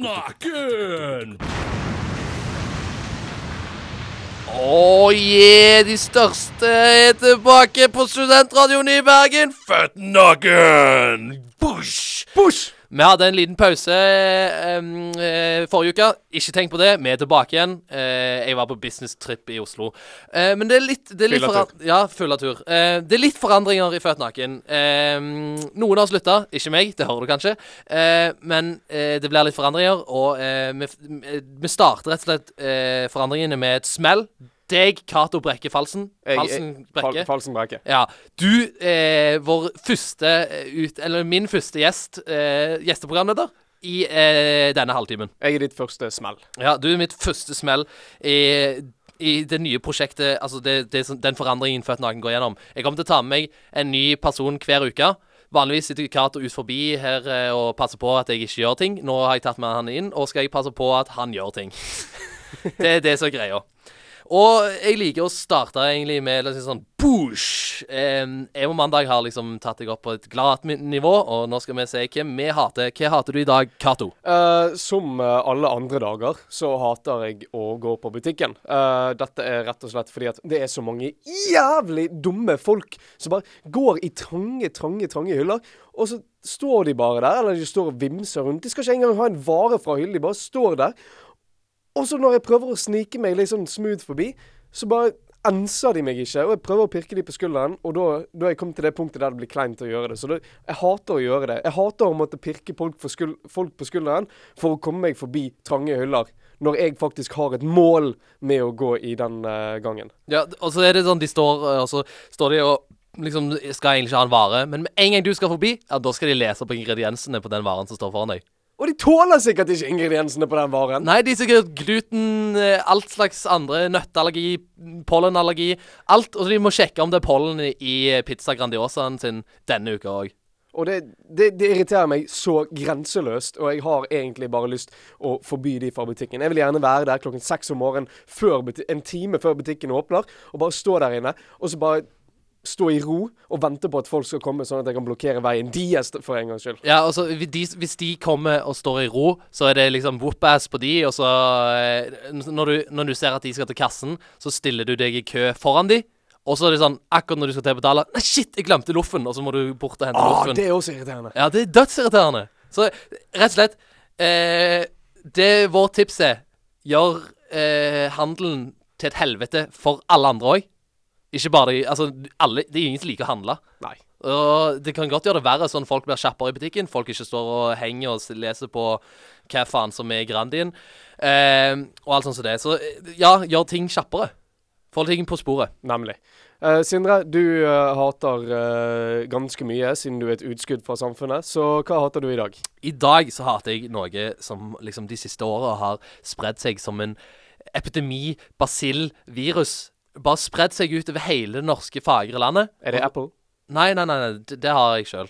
Naken! Å yeah, de største er tilbake på Studentradioen i Bergen. Født naken! Bush! Bush! Vi hadde en liten pause eh, forrige uke. Ikke tenk på det, vi er tilbake igjen. Uh, jeg var på business-trip i Oslo. Uh, men det er litt, det er litt Fylla tur. Ja, full av tur. Eh, det er litt forandringer i Født naken. Noen har slutta, ikke meg, det hører du kanskje. Men det blir litt forandringer, og vi, vi starter rett og slett forandringene med et smell. Deg, Cato Brekke Falsen. Falsen Brekke. Falsen Brekke. Ja. Du, eh, vår første eh, ut... Eller min første gjest, eh, gjesteprogramleder, i eh, denne halvtimen. Jeg er ditt første smell. Ja, du er mitt første smell i, i det nye prosjektet, altså det, det, den forandringen Født naken går gjennom. Jeg kommer til å ta med meg en ny person hver uke. Vanligvis sitter Cato ut forbi her eh, og passer på at jeg ikke gjør ting. Nå har jeg tatt med han inn, og skal jeg passe på at han gjør ting. det er det som er greia. Og jeg liker å starte egentlig med liksom sånn boosh. Jeg og Mandag har liksom tatt deg opp på et glatt nivå, og nå skal vi se hvem vi hater. Hva hater du i dag, Cato? Uh, som eh, alle andre dager så hater jeg å gå på butikken. Uh, dette er rett og slett fordi at det er så mange jævlig dumme folk som bare går i trange, trange, trange hyller. Og så står de bare der, eller de står og vimser rundt. De skal ikke engang ha en vare fra hyllen, de bare står der. Og så når jeg prøver å snike meg litt sånn smooth forbi, så bare enser de meg ikke. Og jeg prøver å pirke de på skulderen, og da, da er jeg kommet til det punktet der det blir kleint å gjøre det. Så det, jeg hater å gjøre det. Jeg hater å måtte pirke folk, for skul, folk på skulderen for å komme meg forbi trange hyller. Når jeg faktisk har et mål med å gå i den uh, gangen. Ja, og så er det sånn de står eh, Og så står de og liksom skal egentlig ikke ha en vare, men med en gang du skal forbi, ja, da skal de lese på ingrediensene på den varen som står foran deg. Og de tåler sikkert ikke ingrediensene på den varen. Nei, de er sikkert gluten, eh, alt slags andre, nøtteallergi, pollenallergi, alt. Og de må sjekke om det er pollen i i pizza Grandiosaen sin denne uka òg. Og det, det, det irriterer meg så grenseløst, og jeg har egentlig bare lyst å forby de fra butikken. Jeg vil gjerne være der klokken seks om morgenen, en time før butikken åpner, og bare stå der inne, og så bare stå i ro og vente på at folk skal komme, sånn at jeg kan blokkere veien deres for en gangs skyld. Ja, altså hvis de, kommer og står i ro, så er det liksom whoop-ass på de, og så eh, når du, når du ser at de skal til kassen, så stiller du deg i kø foran de. Og så er det sånn, akkurat når du skal til å betale Nei, shit, jeg glemte loffen! Og så må du bort og hente Ah, loffen. det er også irriterende. Ja, det er dødsirriterende. Så rett og slett eh, Det vårt tips er, gjør eh, handelen til et helvete for alle andre òg. Ikke bare de Altså, alle Det er ingen som liker å handle. Nei. Og det kan godt gjøre det verre sånn folk blir kjappere i butikken. Folk ikke står og henger og leser på hva faen som er i Grandien. Eh, og alt sånt som det. Så eh, ja, gjør ting kjappere. Få ting på sporet. Nemlig. Eh, Sindre, du uh, hater uh, ganske mye, siden du er et utskudd fra samfunnet. Så hva hater du i dag? I dag så hater jeg noe som liksom de siste åra har spredd seg som en epidemi, basill, virus. Bare spredd seg ut over hele det norske fagre landet. Er det Apple? Nei, nei, nei, nei det, har jeg sjøl.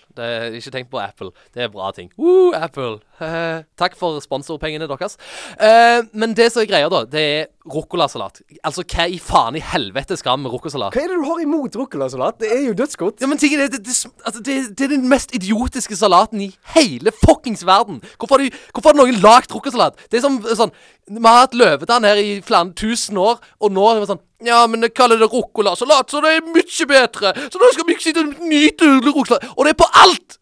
Ikke tenk på Apple. Det er bra ting. Woo, Apple. Takk for sponsorpengene deres. Eh, men det som er greia, da, det er ruccolasalat. Altså, hva i faen i helvete skal vi med ruccolasalat? Hva er det du har imot ruccolasalat? Det er jo dødsgodt. Ja, men tingen er, det, det, sm- altså, det, det er den mest idiotiske salaten i hele fuckings verden. Hvorfor har, de, hvorfor har noen lagd ruccolasalat? Det er som sånn Vi har hatt løvetann her i flere tusen år, og nå er det sånn Ja, men jeg kaller det ruccolasalat, så det er mye bedre. Så nå skal vi ikke sitte og nyte ruccolasalat. Og det er på alt!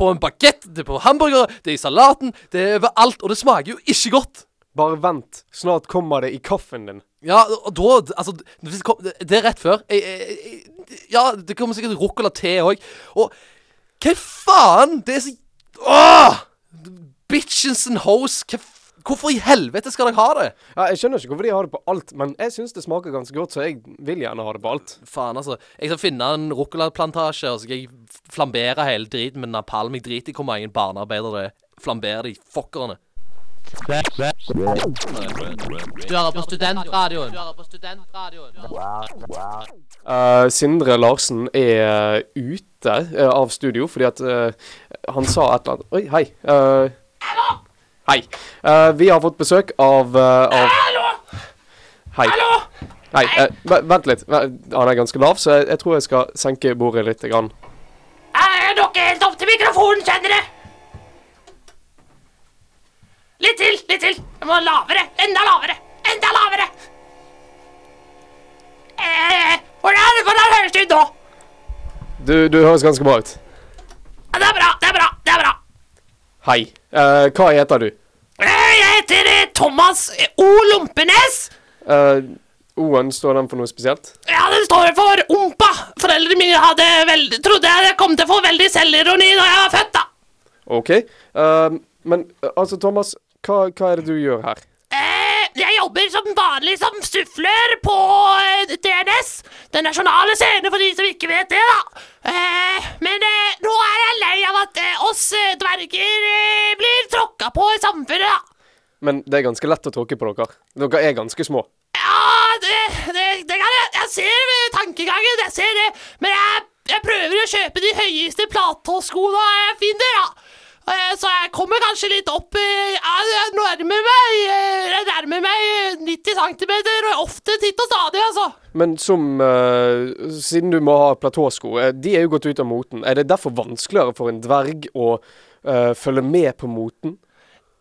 På en bagett, det er på hamburgere, det er i salaten, det er overalt. Og det smaker jo ikke godt. Bare vent. Snart kommer det i kaffen din. Ja, og da Altså, det, er rett før. Jeg, jeg, jeg, ja, det kommer sikkert ruccola te òg. Og hva faen? Det er så Åh! Bitches and hoes. Hva Hvorfor i helvete skal dere ha det? Ja, jeg skjønner ikke hvorfor de har det på alt, men jeg syns det smaker ganske godt, så jeg vil gjerne ha det på alt. Faen, altså. Jeg skal finne en ruccolaplantasje, og så skal jeg flambere hele driten med napalm. Jeg driter i hvor mange barnearbeidere det flamberer de fuckerne. Du hører på studentradioen. Uh. Eh, Sindre Larsen er ute uh, av studio fordi at uh, han sa et eller annet Oi, hei. Eh, Hei. Eh, vi har fått besøk av, eh, av Hallo! Hei. Hei. eh, vent litt. Han er ganske lav, så jeg, jeg tror jeg skal senke bordet litt. Grann. Er dere helt opp til mikrofonen, kjenner dere? Litt til. Jeg må lavere. Enda lavere. Enda lavere. Eh, hvordan, hvordan høres det ut nå? Du, du høres ganske bra ut. Det er bra, det er bra, det er bra. Hei. Eh, hva heter du? Eh, Jeg heter eh, Thomas O. Lompenes. Uh, O-en, står den for noe spesielt? Ja, den står for Ompa. Foreldrene mine hadde veldig, trodde jeg kom til å få veldig selvironi da jeg var født, da. OK. Uh, men altså, Thomas, hva, hva er det du gjør her? Eh, jeg jobber som vanlig som sufflør på eh, DNS. Den nasjonale scene, for de som ikke vet det, da. Eh, men eh, nå er jeg lei av at eh, oss eh, dverger blir tråkka på i samfunnet, da. Men det er ganske lett å tråkke på dere. Dere er ganske små. Ja, det, det, det kan jeg Jeg ser tankegangen, jeg ser det. Men jeg, jeg prøver å kjøpe de høyeste platåskoene jeg finner, da. Eh, Så jeg kommer kanskje litt opp Jeg nærmer meg eh, Jeg nærmer meg eh, 90 cm, og ofte titt og stadig, altså. Men som uh, Siden du må ha platåsko, de er jo gått ut av moten. Er det derfor vanskeligere for en dverg å uh, følge med på moten?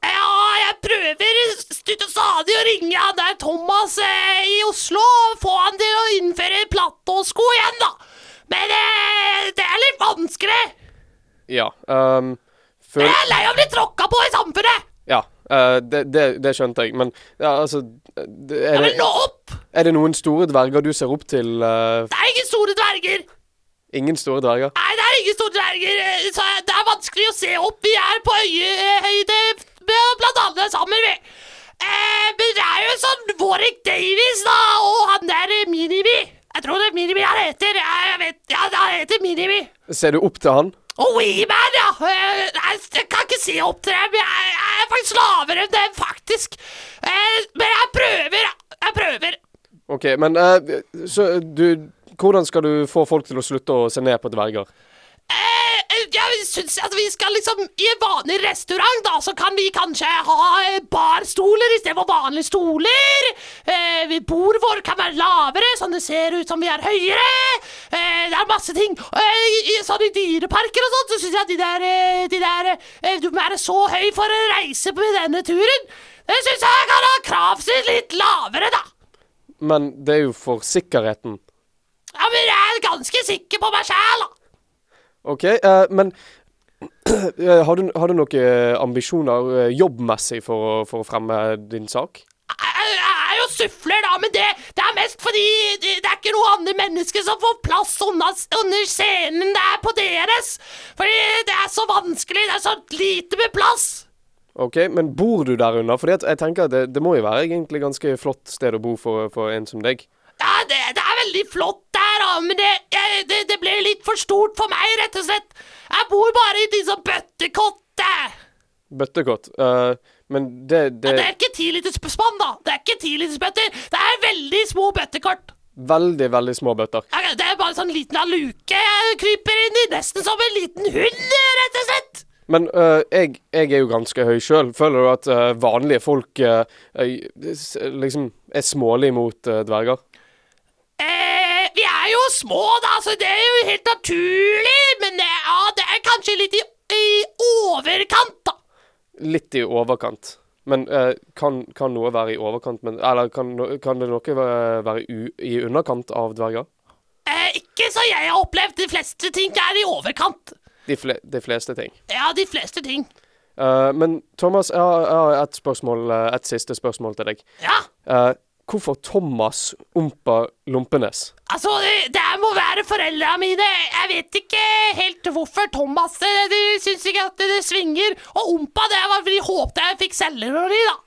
Ja, jeg prøver stutt og stadig å ringe han der Thomas eh, i Oslo og få han til å innføre platåsko igjen, da. Men eh, det er litt vanskelig. Ja. ehm, føl Jeg er lei av å bli tråkka på i samfunnet. ja. uh, det, det, det skjønte jeg. Men ja, altså det, er, vil det, nå opp. er det noen store dverger du ser opp til? Uh... Det er ingen store dverger. ingen store dverger? Nei, det er ingen store dverger. eh, det er vanskelig å se opp. Vi er på øyehøyde blant annet sammen, vi. Eh, men det er jo sånn Warwick Davies, da, og han der Minimi. Jeg tror det er Minimi han heter. Jeg vet, ja, han heter Minimi. Ser du opp til han? Og Weeman, ja. Jeg kan ikke si opp til dem. Jeg, jeg er faktisk lavere enn dem, faktisk. Eh, Men jeg prøver. Jeg prøver. OK, men eh, så du Hvordan skal du få folk til å slutte å se ned på dverger? Eh, eh, jeg syns at vi skal liksom I en vanlig restaurant, da, så kan vi kanskje ha eh, barstoler istedenfor vanlige stoler. Eh, bordet vårt kan være lavere, sånn det ser ut som vi er høyere. Eh, det er masse ting. Eh, i, sånn I dyreparker og sånt, så syns jeg at de der, eh, de der Du må være så høy for å reise på denne turen. Det syns jeg kan ha krav sitt litt lavere, da. Men det er jo for sikkerheten. Ja, Men jeg er ganske sikker på meg sjæl, da. OK, uh, men eh, har, du, har du noen ambisjoner eh, jobbmessig for for å fremme din sak? Jo suffler, da, men det, det er mest fordi det, det er ikke noe andre mennesker som får plass under, under scenen det er på deres. Fordi det er så vanskelig, det er så lite med plass. OK, men bor du der under? Fordi jeg tenker at det, det må jo være egentlig ganske flott sted å bo for, for en som deg. Ja, det, det er veldig flott der, da, men det, jeg, det, det ble litt for stort for meg, rett og slett. Jeg bor bare i disse sånn Bøttekott. Uh, men det, det Det er ikke ti liters spann, da. Det er ikke ti tilitersbøtter. Det er veldig små bøttekort. Veldig, veldig små bøtter. Ja, Det er bare sånn liten luke jeg kryper inn i, nesten som en liten hund, rett og slett. Men uh, jeg, jeg er jo ganske høy sjøl. Føler du at uh, vanlige folk uh, liksom er smålige mot dverger? Eh, små, da, så det er jo helt naturlig. Men ja, det er kanskje litt i, i overkant, da. Litt i overkant. Men øh, kan, kan noe være i overkant men, Eller kan, kan det noe være, u, i underkant av dverger? Eh, ikke så jeg har opplevd. De fleste ting er i overkant. De, fle, de fleste ting. Ja, de fleste ting. Eh, men Thomas, jeg har, jeg har et spørsmål, øh, et siste spørsmål til deg. Ja, Eh, hvorfor Thomas Ompa Lompenes? altså, det, det må være foreldra mine. Jeg vet ikke helt hvorfor Thomas eh, De syns ikke at det, svinger. Og Ompa, det var fordi de håpte jeg fikk selgerori, da.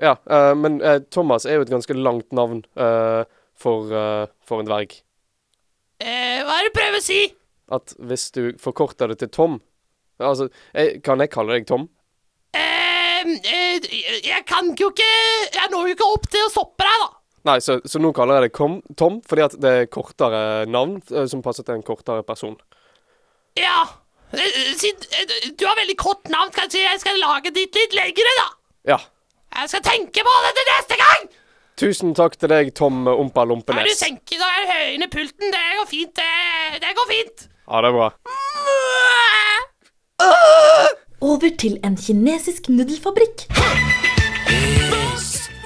Ja, uh, men uh, Thomas er jo et ganske langt navn uh, for, for en dverg. Hva er det du prøver å si? At hvis du forkorter det til Tom Altså, jeg, kan jeg kalle deg Tom? Eh, jeg kan jo ikke Jeg når jo ikke opp til å stoppe deg, da. Nei, så, så nå kaller jeg Kom, Tom fordi at det er kortere navn eh, som passer til en kortere person. Ja. Eh, Siden eh, du har veldig kort navn, kanskje jeg skal lage ditt litt lengre, da. Ja. Jeg skal tenke på det til neste gang! Tusen takk til deg, Tom Ompa Nei, du Lompenes. senker høyere i pulten. Det går fint. Det, det går fint. Ja, det er bra. Over til en kinesisk nudelfabrikk.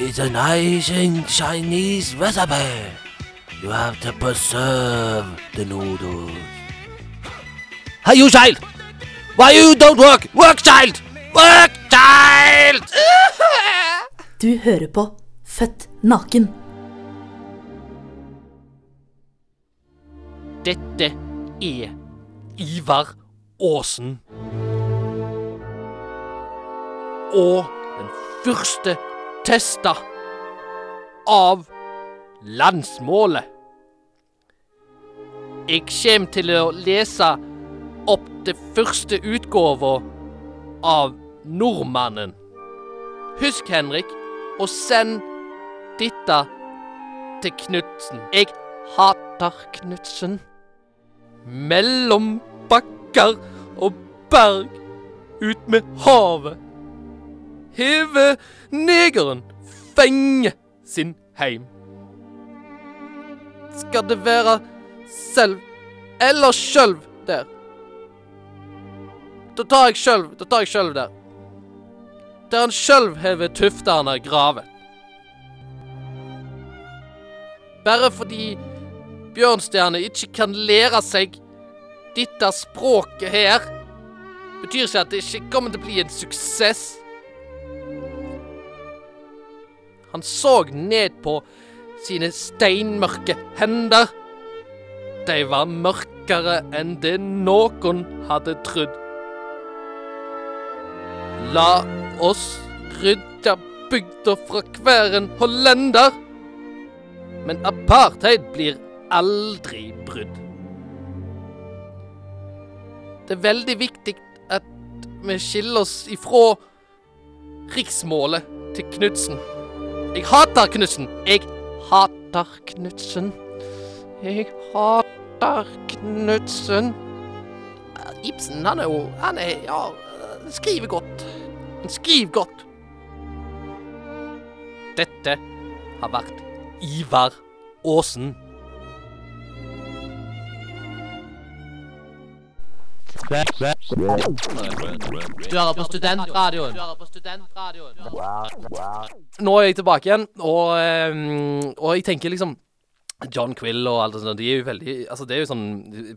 It's a nice and Chinese recipe. You have to preserve the noodles. Hey, you child! Why you don't work? Work, child! Work, child! Du hører på Født naken. Dette er Ivar Aasen. Og den første testa av landsmålet. Jeg kommer til å lese opp det første utgåva av Nordmannen. Husk, Henrik, å send dette til Knutsen. Jeg hater Knutsen. Mellom bakker og berg, ut med havet. Heve negeren, fenge sin heim. Skal det være selv eller sjølv der? Da tar jeg sjølv, da tar jeg sjølv der. Der han sjølv hever tuftene gravet. Bare fordi Bjørnstjerne ikke kan lære seg dette språket her, betyr ikke at det ikke kommer til å bli en suksess. Han så ned på sine steinmørke hender. De var mørkere enn det noen hadde trodd. La oss rydde bygda fra hver en hollender. Men apartheid blir aldri brudd. Det er veldig viktig at vi skiller oss ifra riksmålet til Knutsen. Jeg hater Knutsen. Jeg hater Knutsen. Jeg hater Knutsen. Ibsen, han er jo Han er Ja, skriver godt. Han skriver godt. Dette har vært Ivar Aasen. Du hører på studentradioen. Nå er jeg tilbake igjen, og, eh, og jeg tenker liksom John Quill og alt sånt, de er jo veldig Altså, det er jo sånn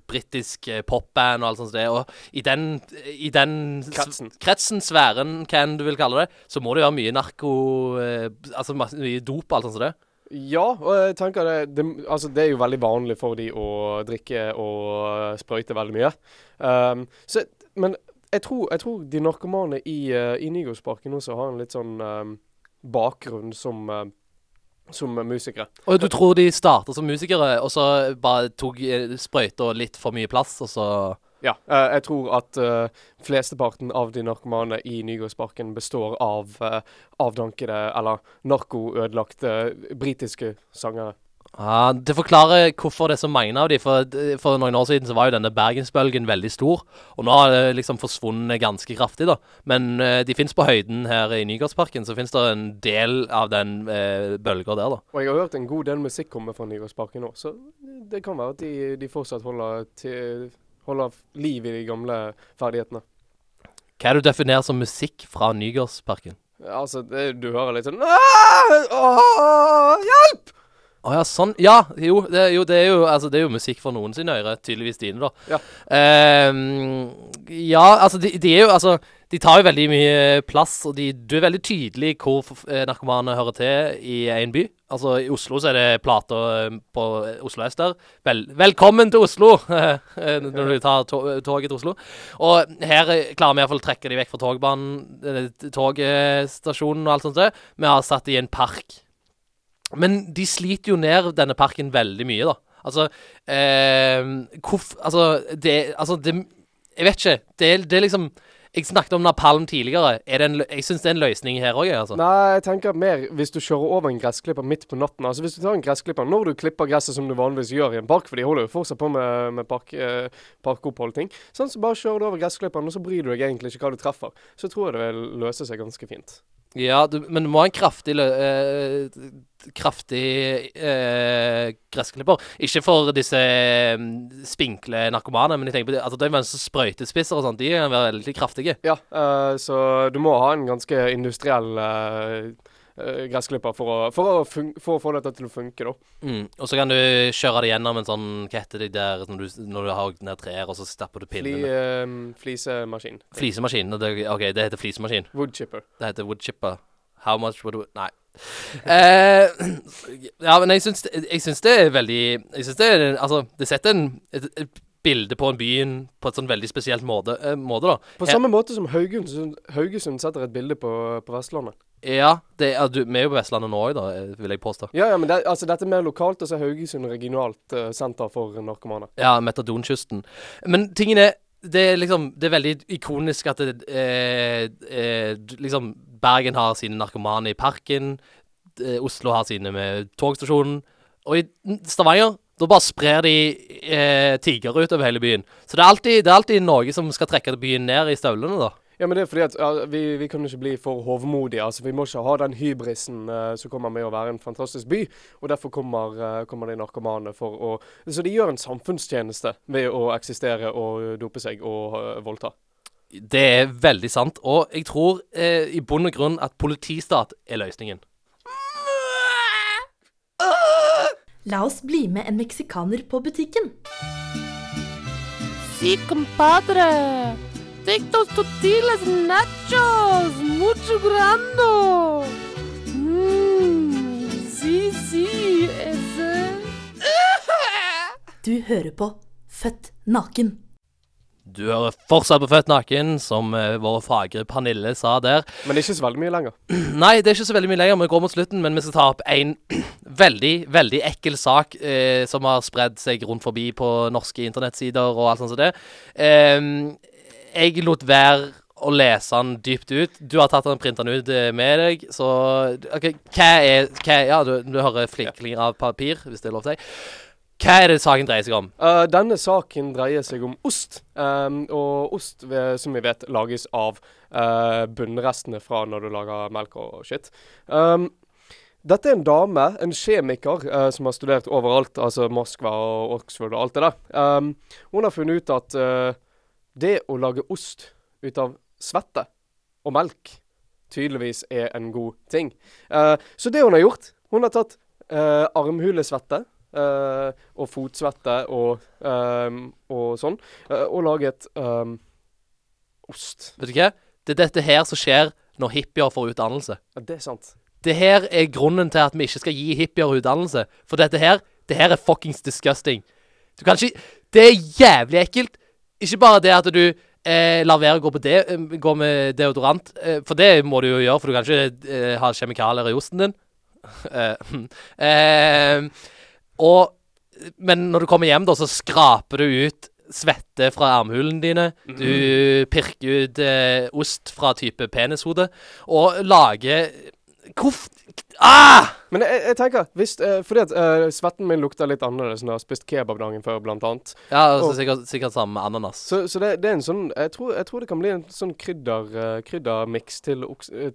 britisk eh, popband og alt sånt. det, Og i den, i den Kretsen. kretsen, sfæren, hva enn du vil kalle det, så må det jo være mye narko eh, Altså mye dop og alt sånt som det. Ja, og jeg tenker det, det Altså, det er jo veldig vanlig for de å drikke og sprøyte veldig mye. Um, så, men jeg tror, jeg tror de narkomane i, uh, i Nygårdsparken også har en litt sånn um, bakgrunn som, uh, som musikere. Og du tror de starta som musikere, og så bare tok eh, sprøyta litt for mye plass, og så Ja. jeg tror at flesteparten av de narkomane i Nygårdsparken består av avdankede eller narkoødelagte britiske sangere. Ja, Det forklarer hvorfor det er så mange av de. For, for noen år siden så var jo denne bergensbølgen veldig stor. Og nå har det liksom forsvunnet ganske kraftig, da. Men eh, de fins på høyden her i Nygårdsparken. Så fins det en del av den uh, bølga der, da. Og jeg har hørt en god del musikk komme fra Nygårdsparken nå, så det kan være at de, de fortsatt holder, til, holder liv i de gamle ferdighetene. Hva er det du definerer som musikk fra Nygårdsparken? Altså, det, du hører litt sånn «Ah! Åh, Hjelp! Å ja, sånn. Ja, jo det, jo, det er jo Altså, det er jo musikk for noen sine ører. Tydeligvis dine, da. Ja. Ehm, ja, altså, de, de er jo Altså, de tar jo veldig mye plass, og de, du er veldig tydelig hvor eh, narkomane hører til i en by. Altså, i Oslo så er det plater eh, på Oslo S der. Vel, velkommen til Oslo! eh, når du tar to toget til Oslo. Og her eh, klarer vi iallfall å trekke de vekk fra togbanen, eh, togstasjonen og alt sånt. der. Vi har satt de i en park. Men de sliter jo ned denne parken veldig mye, da. Altså eh, hvorf, Altså, det Altså, det Jeg vet ikke. Det, det er liksom Jeg snakket om napalm tidligere. Er en, jeg syns det er en løsning her òg, altså. Nei, jeg tenker mer hvis du kjører over en gressklipper midt på natten. Altså Hvis du tar en gressklipper når du klipper gresset som du vanligvis gjør i en park, for de holder jo fortsatt på med, med park, eh, parkopphold-ting, sånn, så bare kjører du over gressklipperen, og så bryr du deg egentlig ikke hva du treffer. Så tror jeg det vil løse seg ganske fint. Ja, du, men du må ha en kraftig eh, Kraftig eh, gressklipper. Ikke for disse eh, spinkle narkomane, men jeg tenker på det, altså, de som sprøytespisser og sånt, de kan være veldig kraftige. Ja, eh, så du må ha en ganske industriell eh, gressklipper for å, for, å for å få dette til å funke, da. Mm. Og så kan du kjøre det gjennom en sånn Hva heter det der når du, når du har ned trær, og så stapper du Fli, pinnene eh, flisemaskin. Flisemaskin. Det, OK, det heter flisemaskin. Woodchipper. Det heter woodchipper. How much would we Nei. Eh, ja, men jeg syns, det- jeg syns det er veldig Jeg syns det er Altså, det setter en, et, et bilde på en byen på et sånn veldig spesielt måte, eh, måte da. På Her- samme måte som Haugesund, Haugesund setter et bilde på, på Vestlandet. Ja, det er, du, vi er jo på Vestlandet nå òg, da, eh, vil jeg påstå. Ja, ja, men det, altså, dette er mer lokalt, og så er Haugesund regionalt uh, senter for narkomane. Ja, metadonkysten. Men tingen er det er liksom Det er veldig ikonisk at det, eh, eh, liksom Bergen har sine narkomane i parken. eh, Oslo har sine med togstasjonen. Og i Stavanger da bare sprer de eh, tigre utover hele byen. Så det er, alltid, det er alltid noe som skal trekke byen ned i støvlene, da. Ja, men det er fordi at ja, vi, vi kan ikke bli for hovmodige. Altså, vi må ikke ha den hybrisen uh, som kommer med å være en fantastisk by. Og derfor kommer, uh, kommer de narkomane for å Så de gjør en samfunnstjeneste ved å eksistere og dope seg og uh, voldta. Det er veldig sant. Og jeg tror eh, i bunn og grunn at politistat er løsningen. La oss bli med en meksikaner på butikken. Si compadre. Those tortillas nachos. Mucho grande. Mmm. Sí, sí. Ese. Du hører på Født naken. Du hører fortsatt på Født naken, som eh, vår fagre Pernille sa der. Men det er ikke så veldig mye lenger. Nei, det er ikke så veldig mye lenger. Vi går mot slutten, men vi skal ta opp en veldig, veldig ekkel sak eh, som har spredd seg rundt forbi på norske internettsider og alt sånt som det. Ehm, jeg lot være å lese den dypt ut. Du har tatt den printa ut eh, med deg, så OK, hva er hva, Ja, du, du hører flinklinger av papir, hvis det er lov til å si. Hva er det saken dreier seg om? Uh, denne saken dreier seg om ost. Um, og ost, ved, som vi vet, lages av uh, bunnrestene fra når du lager melk og shit. Um, dette er en dame, en kjemiker, eh, som har studert overalt, altså Moskva og Oxford og alt det der. Um, hun har funnet ut at eh, det å lage ost ut av svette og melk tydeligvis er en god ting. Eh, så det hun har gjort, hun har tatt eh, armhulesvette eh, og fotsvette og, ehm, og sånn, og laget ehm, ost. Vet du hva? Det er dette her som skjer når hippier får utdannelse. Ja, det er sant. Det her er grunnen til at vi ikke skal gi hippier utdannelse. For dette her, det her er fuckings disgusting. Du kan ikke Det er jævlig ekkelt. Ikke bare det at du eh, lar være å gå, på de, eh, gå med deodorant, eh, for det må du jo gjøre, for du kan ikke eh, ha kjemikalier i osten din. Eh, og Men når du kommer hjem, da, så skraper du ut svette fra armhulene dine. Du pirker ut eh, ost fra type penishode, og lager Hvorf... Ah! Men jeg, jeg tenker, hvis, uh, fordi at uh, svetten min lukter litt annerledes når jeg har spist kebab dagen før, blant annet. Ja, altså, Og- sikkert, sikkert sammen med ananas. Så, så det, det er en sånn jeg tror, jeg tror det kan bli en sånn krydder, uh, kryddermiks til,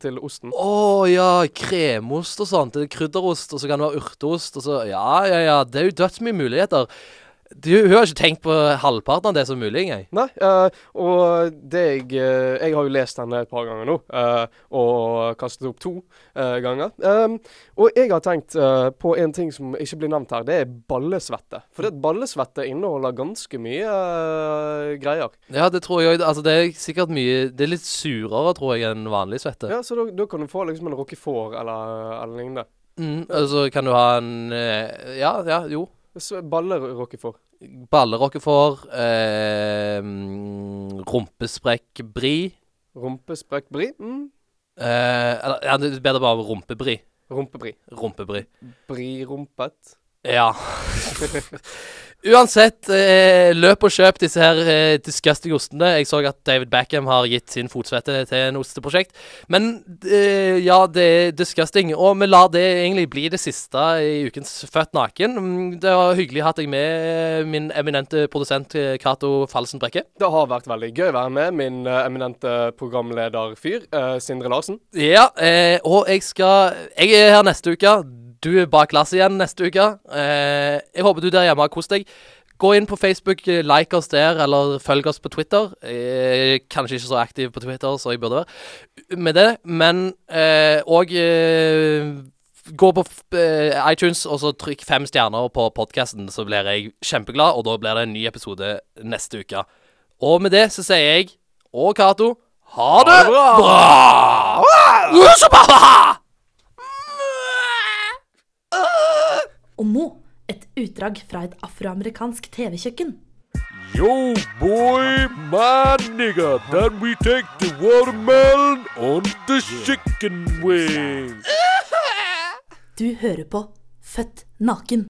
til osten. Å ja, kremost og sånt. Er krydderost, og så kan det være urteost, og så Ja, ja, ja. Det er jo dødsmye muligheter. Du, hun har ikke tenkt på halvparten av det som mulig engang. Nei, uh, og det jeg uh, Jeg har jo lest henne et par ganger nå, uh, og kastet opp to ganger. Um, og jeg har tenkt på en ting som ikke blir nevnt her. Det er ballesvette. For det ballesvette inneholder ganske mye greier. Ja, det tror jeg Altså, det er sikkert mye Det er litt surere, tror jeg, enn vanlig svette. Ja, Så da, kan du få liksom en roquefort eller, eller lignende. Mm, altså, kan du ha en Ja, ja, jo. Så Baller-roquefort. Ballerockefòr. Eh, rumpesprekkbri. Rumpesprekkbri. Mm. Eh, eller ja, det er bedre bare rumpebri. Rumpebri. Rumpebri. Brirumpet. Ja. Uansett, eh, løp og kjøp disse her eh, disgusting ostene. Jeg så at David Beckham har gitt sin fotsvette til en osteprosjekt. Men eh, ja, det er disgusting. Og vi lar det egentlig bli det siste i ukens Født naken. Mm, Det var hyggelig å ha deg med, min eminente produsent eh, Cato Falsen Brekke. Det har vært veldig gøy å være med min eh, eminente programlederfyr, uh, Sindre Larsen. Ja, eh, og jeg skal Jeg er her neste uke. Du er bak glasset igjen neste uke. Eh, jeg håper du der hjemme har kost deg. Gå inn på Facebook, eh, like oss der, eller følg oss på Twitter. Jeg er kanskje ikke så aktiv på Twitter så jeg burde være med det, men eh, eh, gå på eh, iTunes og så trykk fem stjerner på podkasten, så blir jeg kjempeglad, og da blir det en ny episode neste uke. Og med det så sier jeg og Cato ha det bra! bra! Og nå et utdrag fra et afroamerikansk TV-kjøkken. Yo, boy, my nigga, then we take the watermelon on the chicken wing. Du hører på Født naken.